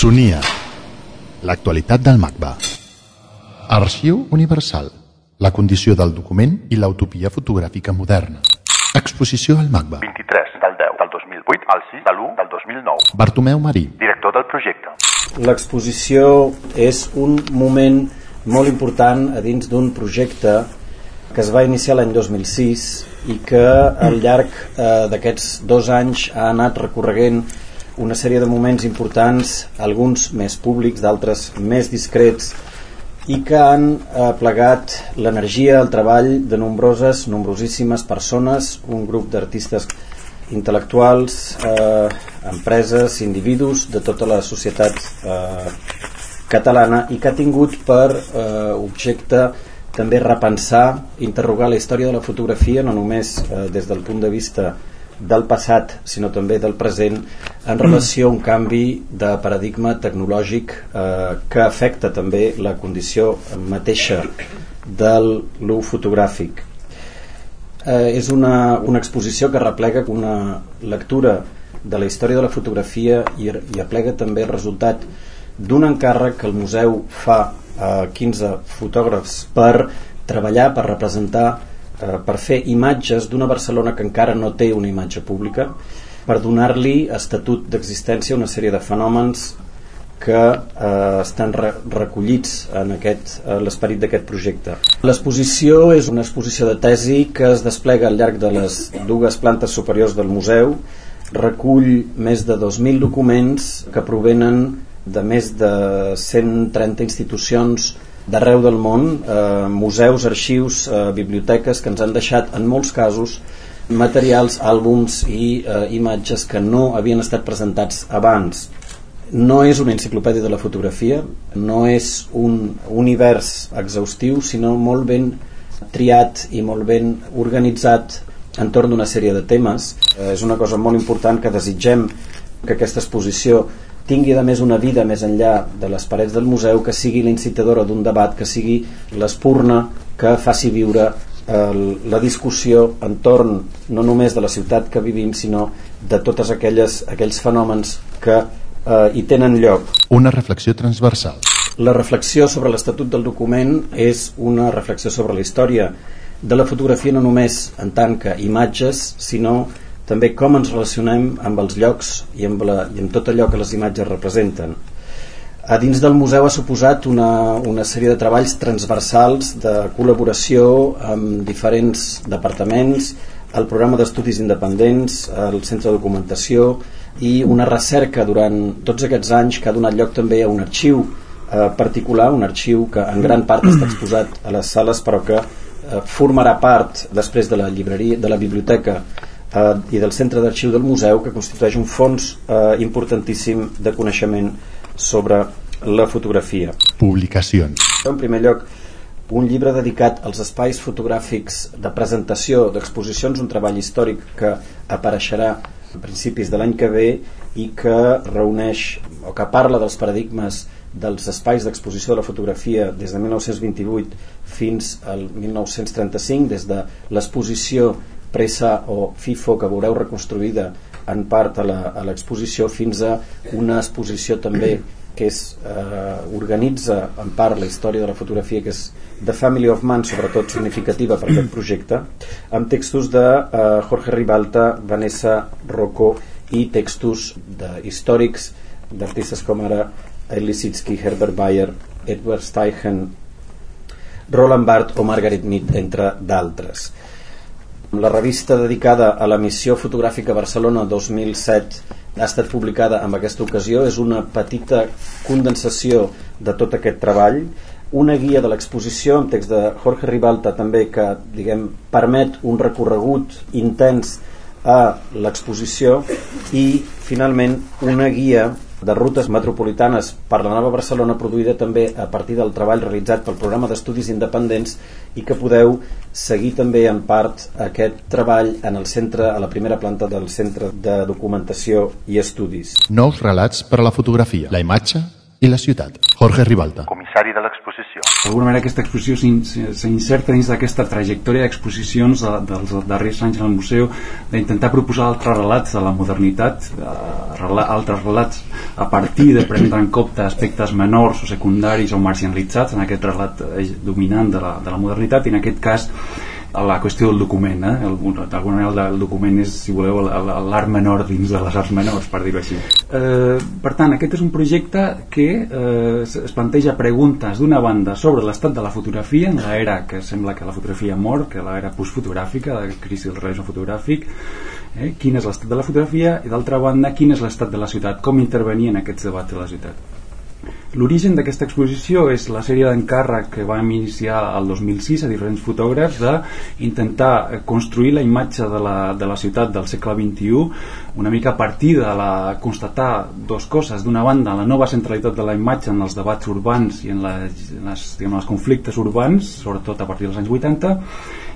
Sonia. L'actualitat del MACBA. Arxiu Universal. La condició del document i l'utopia fotogràfica moderna. Exposició al MACBA. 23 del 10 del 2008 al 6 de l'1 del 2009. Bartomeu Marí. Director del projecte. L'exposició és un moment molt important a dins d'un projecte que es va iniciar l'any 2006 i que al llarg eh, d'aquests dos anys ha anat recorreguent una sèrie de moments importants, alguns més públics, d'altres més discrets, i que han eh, plegat l'energia, el treball de nombroses, nombrosíssimes persones, un grup d'artistes intel·lectuals, eh, empreses, individus de tota la societat eh, catalana i que ha tingut per eh, objecte també repensar, interrogar la història de la fotografia no només eh, des del punt de vista del passat sinó també del present en relació a un canvi de paradigma tecnològic eh, que afecta també la condició mateixa del l'ús fotogràfic. Eh, és una, una exposició que replega una lectura de la història de la fotografia i, i aplega també el resultat d'un encàrrec que el museu fa a 15 fotògrafs per treballar, per representar, eh, per fer imatges d'una Barcelona que encara no té una imatge pública, per donar-li estatut d'existència a una sèrie de fenòmens que eh, estan re recollits en aquest eh, l'esperit d'aquest projecte. L'exposició és una exposició de tesi que es desplega al llarg de les dues plantes superiors del museu, recull més de 2.000 documents que provenen de més de 130 institucions d'arreu del món, eh, museus, arxius, eh, biblioteques que ens han deixat en molts casos materials, àlbums i eh, imatges que no havien estat presentats abans. No és una enciclopèdia de la fotografia, no és un univers exhaustiu, sinó molt ben triat i molt ben organitzat entorn d'una sèrie de temes. Eh, és una cosa molt important que desitgem que aquesta exposició tingui a més una vida més enllà de les parets del museu, que sigui l'incitadora d'un debat, que sigui l'espurna que faci viure eh, la discussió entorn no només de la ciutat que vivim, sinó de totes aquelles, aquells fenòmens que eh, hi tenen lloc. Una reflexió transversal. La reflexió sobre l'estatut del document és una reflexió sobre la història de la fotografia no només en tant que imatges, sinó també com ens relacionem amb els llocs i amb, la, i amb tot allò que les imatges representen. A dins del museu ha suposat una, una sèrie de treballs transversals de col·laboració amb diferents departaments, el programa d'estudis independents, el centre de documentació i una recerca durant tots aquests anys que ha donat lloc també a un arxiu eh, particular, un arxiu que en gran part està exposat a les sales però que eh, formarà part després de la llibreria, de la biblioteca eh, i del centre d'arxiu del museu que constitueix un fons eh, importantíssim de coneixement sobre la fotografia. Publicacions. En primer lloc, un llibre dedicat als espais fotogràfics de presentació d'exposicions, un treball històric que apareixerà a principis de l'any que ve i que reuneix o que parla dels paradigmes dels espais d'exposició de la fotografia des de 1928 fins al 1935, des de l'exposició pressa o FIFO que veureu reconstruïda en part a l'exposició fins a una exposició també que és, eh, organitza en part la història de la fotografia que és The Family of Man, sobretot significativa per aquest projecte, amb textos de eh, Jorge Ribalta, Vanessa Rocco i textos de, històrics d'artistes com ara Elisitsky, Herbert Bayer, Edward Steichen, Roland Barthes o Margaret Mead, entre d'altres. La revista dedicada a la missió fotogràfica Barcelona 2007 ha estat publicada en aquesta ocasió. És una petita condensació de tot aquest treball. Una guia de l'exposició amb text de Jorge Ribalta també que diguem permet un recorregut intens a l'exposició i finalment una guia de rutes metropolitanes per la nova Barcelona produïda també a partir del treball realitzat pel programa d'estudis independents i que podeu seguir també en part aquest treball en el centre, a la primera planta del Centre de Documentació i Estudis. Nous relats per a la fotografia, la imatge i la ciutat. Jorge Ribalta. L'exposició. Exposició. D'alguna manera aquesta exposició s'inserta dins d'aquesta trajectòria d'exposicions de, dels darrers anys al museu d'intentar proposar altres relats de la modernitat, eh, altres relats a partir de prendre en compte aspectes menors o secundaris o marginalitzats en aquest relat eh, dominant de la, de la modernitat i en aquest cas la qüestió del document eh? d'alguna manera el document és si voleu l'art menor dins de les arts menors per dir-ho així eh, per tant aquest és un projecte que eh, es planteja preguntes d'una banda sobre l'estat de la fotografia en l'era que sembla que la fotografia mor que l'era postfotogràfica la crisi del realisme fotogràfic eh? quin és l'estat de la fotografia i d'altra banda quin és l'estat de la ciutat com intervenir en aquests debats de la ciutat L'origen d'aquesta exposició és la sèrie d'encàrrec que vam iniciar el 2006 a diferents fotògrafs d'intentar construir la imatge de la, de la ciutat del segle XXI una mica a partir de la, constatar dos coses. D'una banda, la nova centralitat de la imatge en els debats urbans i en, les, en les, diguem, els conflictes urbans, sobretot a partir dels anys 80,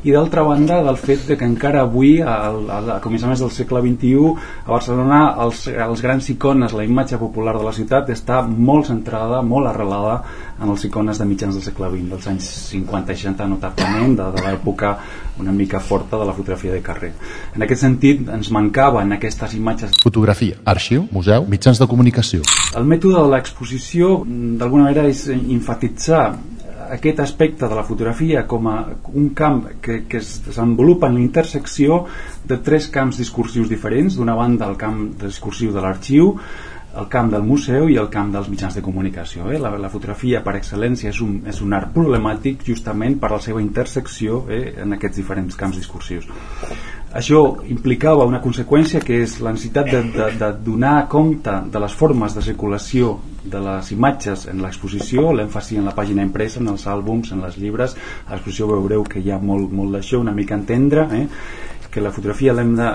i d'altra banda del fet de que encara avui al, al, a començaments del segle XXI a Barcelona els, els grans icones, la imatge popular de la ciutat està molt centrada, molt arrelada en els icones de mitjans del segle XX dels anys 50 i 60 notablement de, de l'època una mica forta de la fotografia de carrer. En aquest sentit ens mancaven aquestes imatges fotografia, arxiu, museu, mitjans de comunicació. El mètode de l'exposició d'alguna manera és enfatitzar aquest aspecte de la fotografia com a un camp que, que es desenvolupa en l'intersecció de tres camps discursius diferents d'una banda el camp discursiu de l'arxiu el camp del museu i el camp dels mitjans de comunicació. Eh? La, la fotografia per excel·lència és un, és un art problemàtic justament per la seva intersecció eh, en aquests diferents camps discursius. Això implicava una conseqüència que és la necessitat de, de, de donar compte de les formes de circulació de les imatges en l'exposició, l'èmfasi en la pàgina impresa, en els àlbums, en les llibres, a l'exposició veureu que hi ha molt, molt d'això, una mica entendre, eh? que la fotografia l'hem de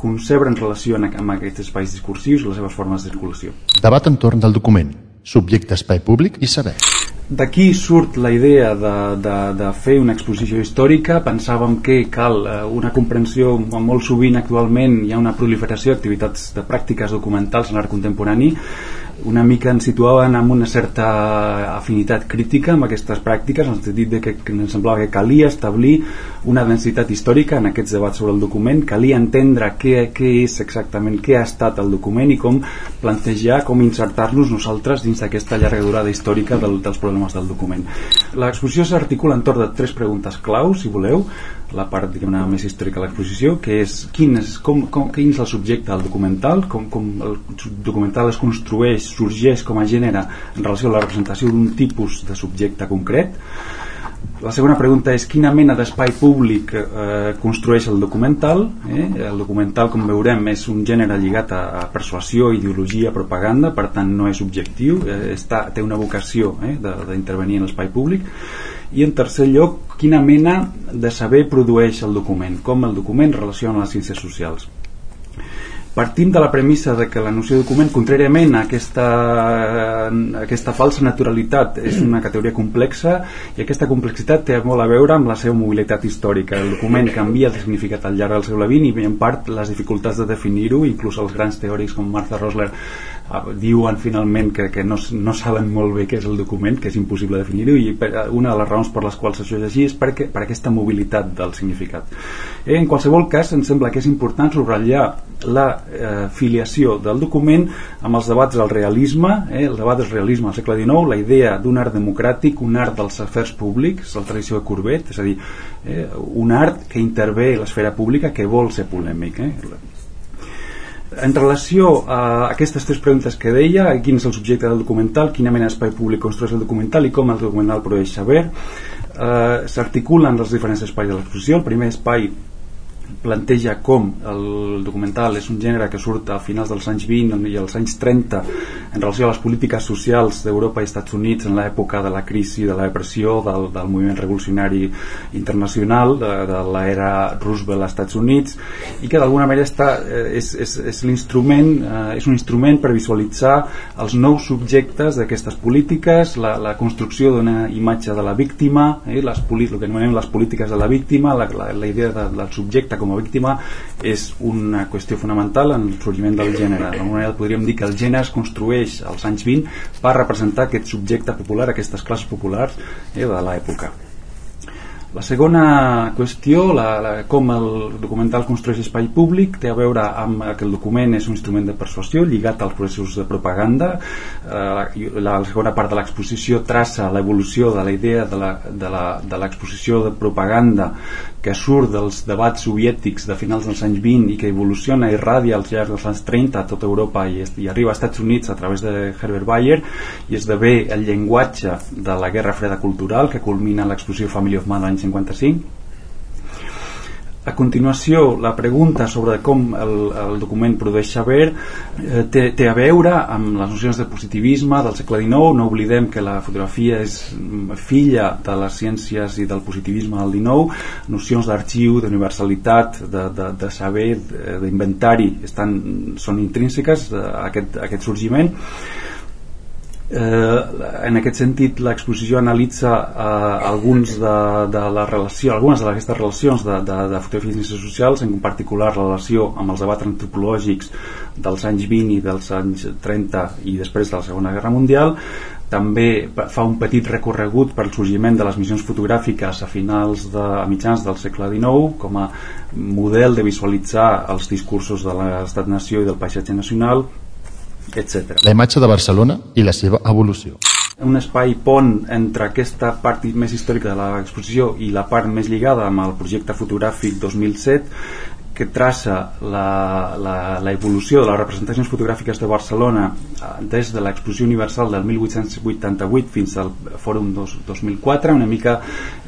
concebre en relació amb aquests espais discursius i les seves formes de circulació. Debat entorn del document, subjecte espai públic i saber. D'aquí surt la idea de, de, de fer una exposició històrica. Pensàvem que cal eh, una comprensió, molt sovint actualment hi ha una proliferació d'activitats de pràctiques documentals en l'art contemporani una mica ens situaven amb una certa afinitat crítica amb aquestes pràctiques en el sentit de que, que ens semblava que calia establir una densitat històrica en aquests debats sobre el document calia entendre què, què és exactament què ha estat el document i com plantejar, com insertar-nos nosaltres dins d'aquesta llarga durada històrica del, dels problemes del document. L'exposició s'articula entorn de tres preguntes clau si voleu la part diguem més històrica de l'exposició que és quin és, com, com, quin és el subjecte del documental com, com el documental es construeix sorgeix com a gènere en relació a la representació d'un tipus de subjecte concret. La segona pregunta és quina mena d'espai públic eh, construeix el documental? Eh? el documental com veurem és un gènere lligat a, a persuasió, ideologia, propaganda per tant no és objectiu. Eh, està, té una vocació eh, d'intervenir en l'espai públic. I en tercer lloc quina mena de saber produeix el document? Com el document relaciona les ciències socials partim de la premissa de que la noció de document, contràriament a aquesta, a aquesta falsa naturalitat, és una categoria complexa i aquesta complexitat té molt a veure amb la seva mobilitat històrica. El document canvia de significat al llarg del segle XX i en part les dificultats de definir-ho, inclús els grans teòrics com Martha Rosler diuen finalment que, que no, no saben molt bé què és el document, que és impossible definir-ho i per, una de les raons per les quals això és així és perquè, per aquesta mobilitat del significat. Eh, en qualsevol cas, em sembla que és important subratllar la eh, filiació del document amb els debats del realisme, eh, el debat del realisme al segle XIX, la idea d'un art democràtic, un art dels afers públics, la tradició de Courbet, és a dir, eh, un art que intervé l'esfera pública que vol ser polèmic. Eh? En relació a aquestes tres preguntes que deia, quin és el subjecte del documental, quina mena d'espai públic construeix el documental i com el documental produeix saber, eh, s'articulen els diferents espais de l'exposició. El primer espai planteja com el documental és un gènere que surt a finals dels anys 20 i als anys 30 en relació a les polítiques socials d'Europa i Estats Units en l'època de la crisi, de la depressió, del, del moviment revolucionari internacional, de, de l'era Roosevelt als Estats Units i que d'alguna manera està, eh, és, és, és l'instrument eh, és un instrument per visualitzar els nous subjectes d'aquestes polítiques, la, la construcció d'una imatge de la víctima, eh, les, el que anomenem les polítiques de la víctima, la, la, la idea de, del subjecte com a víctima és una qüestió fonamental en el sorgiment del gènere. D'alguna manera podríem dir que el gènere es construeix als anys 20 per representar aquest subjecte popular, aquestes classes populars eh, de l'època. La segona qüestió, la, la, com el documental construeix espai públic, té a veure amb que el document és un instrument de persuasió lligat als processos de propaganda. Eh, la, la segona part de l'exposició traça l'evolució de la idea de l'exposició de, de, de propaganda que surt dels debats soviètics de finals dels anys 20 i que evoluciona i radia als llarg dels anys 30 a tota Europa i, i arriba als Estats Units a través de Herbert Bayer i esdevé el llenguatge de la Guerra Freda Cultural que culmina l'exposició Family of Man l'any 55 a continuació, la pregunta sobre com el, el document produeix saber eh, té, té a veure amb les nocions de positivisme del segle XIX. No oblidem que la fotografia és mm, filla de les ciències i del positivisme del XIX. Nocions d'arxiu, d'universalitat, de, de, de saber, d'inventari són intrínseques a aquest, a aquest sorgiment Eh, en aquest sentit l'exposició analitza eh, alguns de, de la relació, algunes d'aquestes relacions de, de, de fotografies i ciències socials, en particular la relació amb els debats antropològics dels anys 20 i dels anys 30 i després de la Segona Guerra Mundial. També fa un petit recorregut per al sorgiment de les missions fotogràfiques a finals de a mitjans del segle XIX com a model de visualitzar els discursos de l'estat-nació i del paisatge nacional etc. La imatge de Barcelona i la seva evolució. Un espai pont entre aquesta part més històrica de l'exposició i la part més lligada amb el projecte fotogràfic 2007 que traça la, la, la evolució de les representacions fotogràfiques de Barcelona eh, des de l'exposició universal del 1888 fins al Fòrum 2004 una mica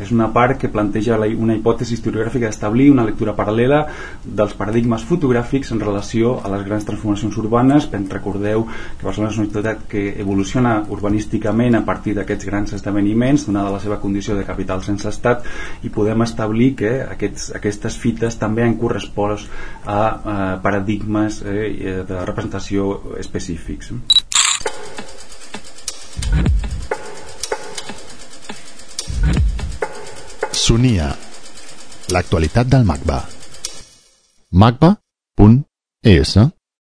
és una part que planteja la, una hipòtesi historiogràfica d'establir una lectura paral·lela dels paradigmes fotogràfics en relació a les grans transformacions urbanes. Recordeu que Barcelona és una ciutat que evoluciona urbanísticament a partir d'aquests grans esdeveniments donada la seva condició de capital sense estat i podem establir que aquests, aquestes fites també han correspost respost a, paradigmes eh, de representació específics. Sonia, l'actualitat del MACBA. macba.es